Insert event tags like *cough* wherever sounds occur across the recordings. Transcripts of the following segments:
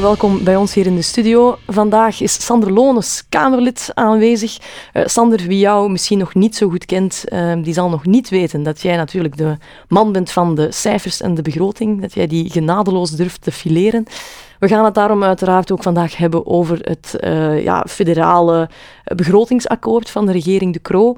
Welkom bij ons hier in de studio. Vandaag is Sander Lones, Kamerlid, aanwezig. Uh, Sander, wie jou misschien nog niet zo goed kent, uh, die zal nog niet weten dat jij natuurlijk de man bent van de cijfers en de begroting, dat jij die genadeloos durft te fileren. We gaan het daarom uiteraard ook vandaag hebben over het uh, ja, federale begrotingsakkoord van de regering De Croo.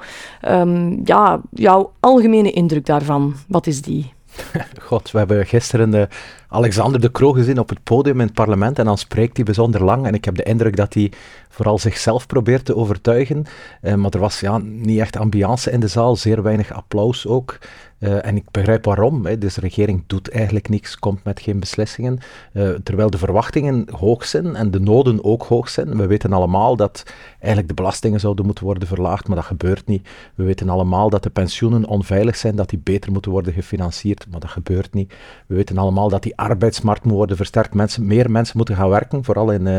Um, ja, jouw algemene indruk daarvan, wat is die? *laughs* God, we hebben gisteren de Alexander de Croo gezien op het podium in het parlement en dan spreekt hij bijzonder lang en ik heb de indruk dat hij vooral zichzelf probeert te overtuigen, uh, maar er was ja, niet echt ambiance in de zaal, zeer weinig applaus ook. Uh, en ik begrijp waarom. Hè. Dus de regering doet eigenlijk niks, komt met geen beslissingen. Uh, terwijl de verwachtingen hoog zijn en de noden ook hoog zijn. We weten allemaal dat eigenlijk de belastingen zouden moeten worden verlaagd, maar dat gebeurt niet. We weten allemaal dat de pensioenen onveilig zijn, dat die beter moeten worden gefinancierd, maar dat gebeurt niet. We weten allemaal dat die arbeidsmarkt moet worden versterkt. Mensen, meer mensen moeten gaan werken, vooral in, uh,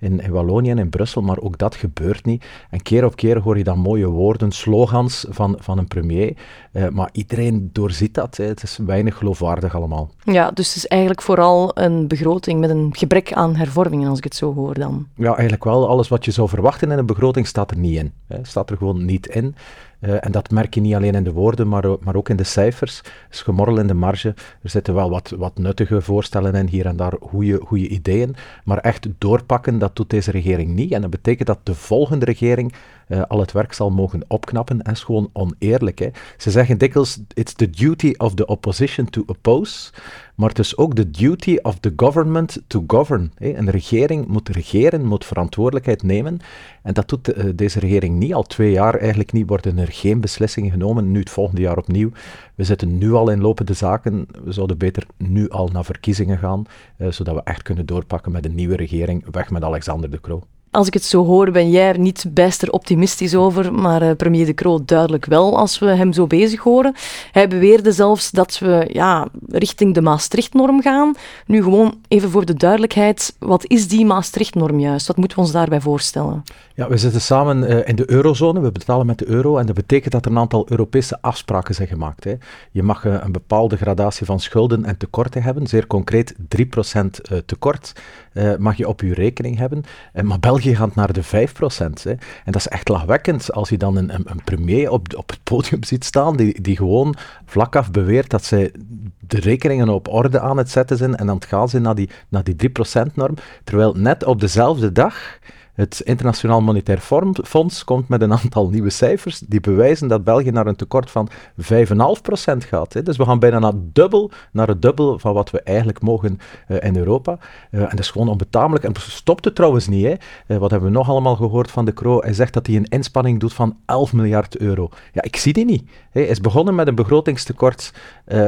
in, in Wallonië en in Brussel, maar ook dat gebeurt niet. En keer op keer hoor je dan mooie woorden, slogans van, van een premier, uh, maar iedereen doorziet dat. Hè. Het is weinig geloofwaardig allemaal. Ja, dus het is eigenlijk vooral een begroting met een gebrek aan hervormingen, als ik het zo hoor dan. Ja, eigenlijk wel. Alles wat je zou verwachten in een begroting staat er niet in. Hè. Staat er gewoon niet in. Uh, en dat merk je niet alleen in de woorden, maar, maar ook in de cijfers. is gemorrel in de marge. Er zitten wel wat, wat nuttige voorstellen in, hier en daar goede, goede ideeën. Maar echt doorpakken, dat doet deze regering niet. En dat betekent dat de volgende regering uh, al het werk zal mogen opknappen. En is gewoon oneerlijk. Hè. Ze zeggen dikwijls, it's the duty of the opposition to oppose. Maar het is ook de duty of the government to govern. Hè. Een regering moet regeren, moet verantwoordelijkheid nemen. En dat doet uh, deze regering niet. Al twee jaar eigenlijk niet worden er geen beslissingen genomen. Nu het volgende jaar opnieuw. We zitten nu al in lopende zaken. We zouden beter nu al naar verkiezingen gaan, uh, zodat we echt kunnen doorpakken met een nieuwe regering. Weg met Alexander de Croo. Als ik het zo hoor, ben jij er niet bijster optimistisch over, maar uh, premier De Croo duidelijk wel als we hem zo bezig horen. Hij beweerde zelfs dat we ja, richting de Maastricht-norm gaan. Nu gewoon even voor de duidelijkheid, wat is die Maastricht-norm juist? Wat moeten we ons daarbij voorstellen? Ja, we zitten samen uh, in de eurozone, we betalen met de euro en dat betekent dat er een aantal Europese afspraken zijn gemaakt. Hè. Je mag uh, een bepaalde gradatie van schulden en tekorten hebben, zeer concreet 3% tekort mag je op je rekening hebben, maar België gaat naar de 5%. Hè. En dat is echt lachwekkend als je dan een, een, een premier op, op het podium ziet staan die, die gewoon vlak af beweert dat zij de rekeningen op orde aan het zetten zijn en dan gaan ze naar die, naar die 3%-norm. Terwijl net op dezelfde dag het Internationaal Monetair Fonds komt met een aantal nieuwe cijfers die bewijzen dat België naar een tekort van 5,5% gaat. Hè. Dus we gaan bijna naar dubbel, naar het dubbel van wat we eigenlijk mogen uh, in Europa. Uh, en dat is gewoon onbetamelijk. En stopt het trouwens niet. Hè. Uh, wat hebben we nog allemaal gehoord van de Croo? Hij zegt dat hij een inspanning doet van 11 miljard euro. Ja, ik zie die niet. Hij is begonnen met een begrotingstekort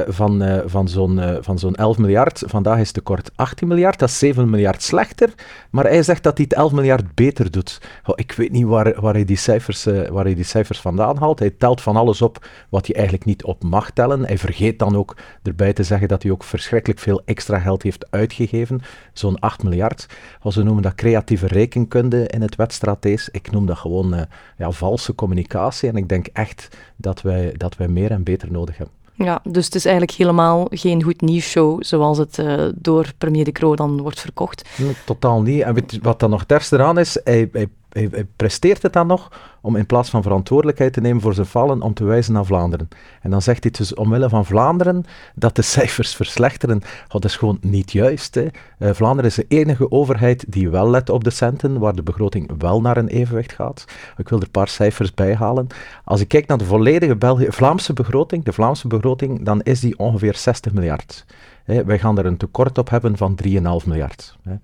van, van zo'n van zo'n 11 miljard. Vandaag is het tekort 18 miljard. Dat is 7 miljard slechter. Maar hij zegt dat hij het 11 miljard beter doet. Oh, ik weet niet waar, waar, hij die cijfers, uh, waar hij die cijfers vandaan haalt. Hij telt van alles op wat hij eigenlijk niet op mag tellen. Hij vergeet dan ook erbij te zeggen dat hij ook verschrikkelijk veel extra geld heeft uitgegeven. Zo'n 8 miljard. Als we noemen dat creatieve rekenkunde in het wetstratees. Ik noem dat gewoon uh, ja, valse communicatie. En ik denk echt dat wij, dat wij meer en beter nodig hebben. Ja, dus het is eigenlijk helemaal geen goed nieuwsshow zoals het uh, door premier De Croo dan wordt verkocht. Totaal niet. En wat dan nog terst eraan is? Hij, hij hij, presteert het dan nog om in plaats van verantwoordelijkheid te nemen voor zijn falen, om te wijzen naar Vlaanderen. En dan zegt hij dus omwille van Vlaanderen dat de *laughs* cijfers verslechteren. Oh, dat is gewoon niet juist. Hè. Uh, Vlaanderen is de enige overheid die wel let op de centen, waar de begroting wel naar een evenwicht gaat. Ik wil er een paar cijfers bij halen. Als ik kijk naar de volledige Vlaamse begroting, de Vlaamse begroting, dan is die ongeveer 60 miljard. Hè. Wij gaan er een tekort op hebben van 3,5 miljard. Hè.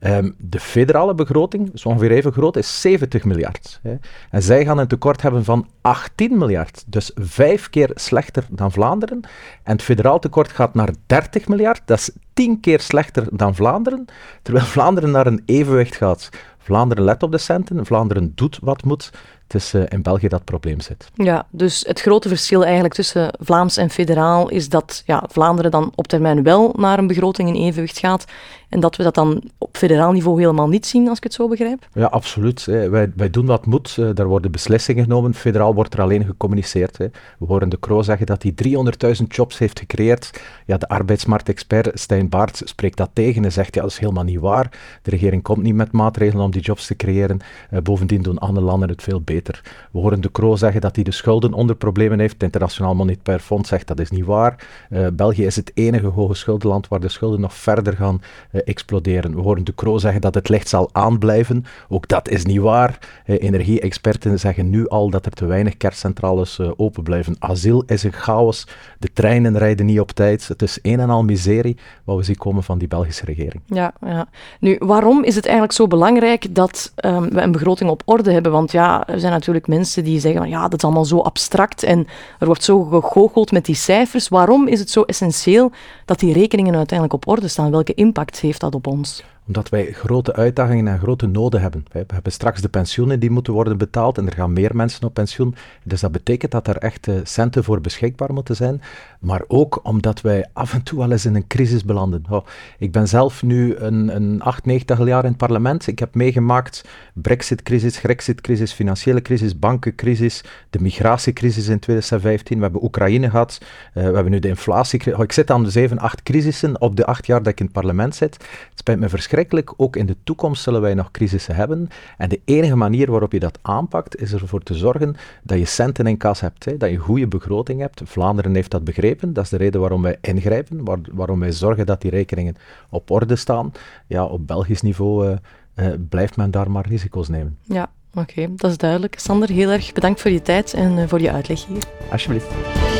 Um, de federale begroting, is ongeveer even groot, is 70 miljard. Hè. En zij gaan een tekort hebben van 18 miljard. Dus vijf keer slechter dan Vlaanderen. En het federaal tekort gaat naar 30 miljard. Dat is tien keer slechter dan Vlaanderen. Terwijl Vlaanderen naar een evenwicht gaat. Vlaanderen let op de centen, Vlaanderen doet wat moet. Het is in België dat probleem zit. Ja, dus het grote verschil eigenlijk tussen Vlaams en federaal is dat ja, Vlaanderen dan op termijn wel naar een begroting in evenwicht gaat en dat we dat dan op federaal niveau helemaal niet zien, als ik het zo begrijp? Ja, absoluut. Hè. Wij, wij doen wat moet. Uh, daar worden beslissingen genomen. Federaal wordt er alleen gecommuniceerd. Hè. We horen de Croo zeggen dat hij 300.000 jobs heeft gecreëerd. Ja, de arbeidsmarktexpert Stijn Baart spreekt dat tegen en zegt ja, dat is helemaal niet waar. De regering komt niet met maatregelen om die jobs te creëren. Uh, bovendien doen andere landen het veel beter. We horen de Croo zeggen dat hij de schulden onder problemen heeft. Het Internationaal Monetair Fonds zegt dat is niet waar. Uh, België is het enige hoge schuldenland waar de schulden nog verder gaan exploderen. We horen de Croo zeggen dat het licht zal aanblijven. Ook dat is niet waar. Energie-experten zeggen nu al dat er te weinig kerncentrales uh, open blijven. Asiel is een chaos. De treinen rijden niet op tijd. Het is een en al miserie wat we zien komen van die Belgische regering. Ja, ja. Nu, waarom is het eigenlijk zo belangrijk dat um, we een begroting op orde hebben? Want ja, er zijn natuurlijk mensen die zeggen van ja, dat is allemaal zo abstract en er wordt zo gegoocheld met die cijfers. Waarom is het zo essentieel dat die rekeningen uiteindelijk op orde staan? Welke impact heeft dat op ons? Omdat wij grote uitdagingen en grote noden hebben. We hebben straks de pensioenen die moeten worden betaald en er gaan meer mensen op pensioen. Dus dat betekent dat er echt centen voor beschikbaar moeten zijn. Maar ook omdat wij af en toe wel eens in een crisis belanden. Oh, ik ben zelf nu een, een 8, 90 jaar in het parlement. Ik heb meegemaakt Brexit-crisis, Grexit-crisis, financiële crisis, bankencrisis, de migratiecrisis in 2015. We hebben Oekraïne gehad. Uh, we hebben nu de inflatie. Oh, ik zit aan de 7, 8 crisissen op de 8 jaar dat ik in het parlement zit. Het spijt me verschrikkelijk ook in de toekomst zullen wij nog crisissen hebben. En de enige manier waarop je dat aanpakt, is ervoor te zorgen dat je centen in kas hebt, hè, dat je een goede begroting hebt. Vlaanderen heeft dat begrepen. Dat is de reden waarom wij ingrijpen, waarom wij zorgen dat die rekeningen op orde staan. Ja, op Belgisch niveau uh, uh, blijft men daar maar risico's nemen. Ja, oké, dat is duidelijk. Sander, heel erg bedankt voor je tijd en uh, voor je uitleg hier. Alsjeblieft.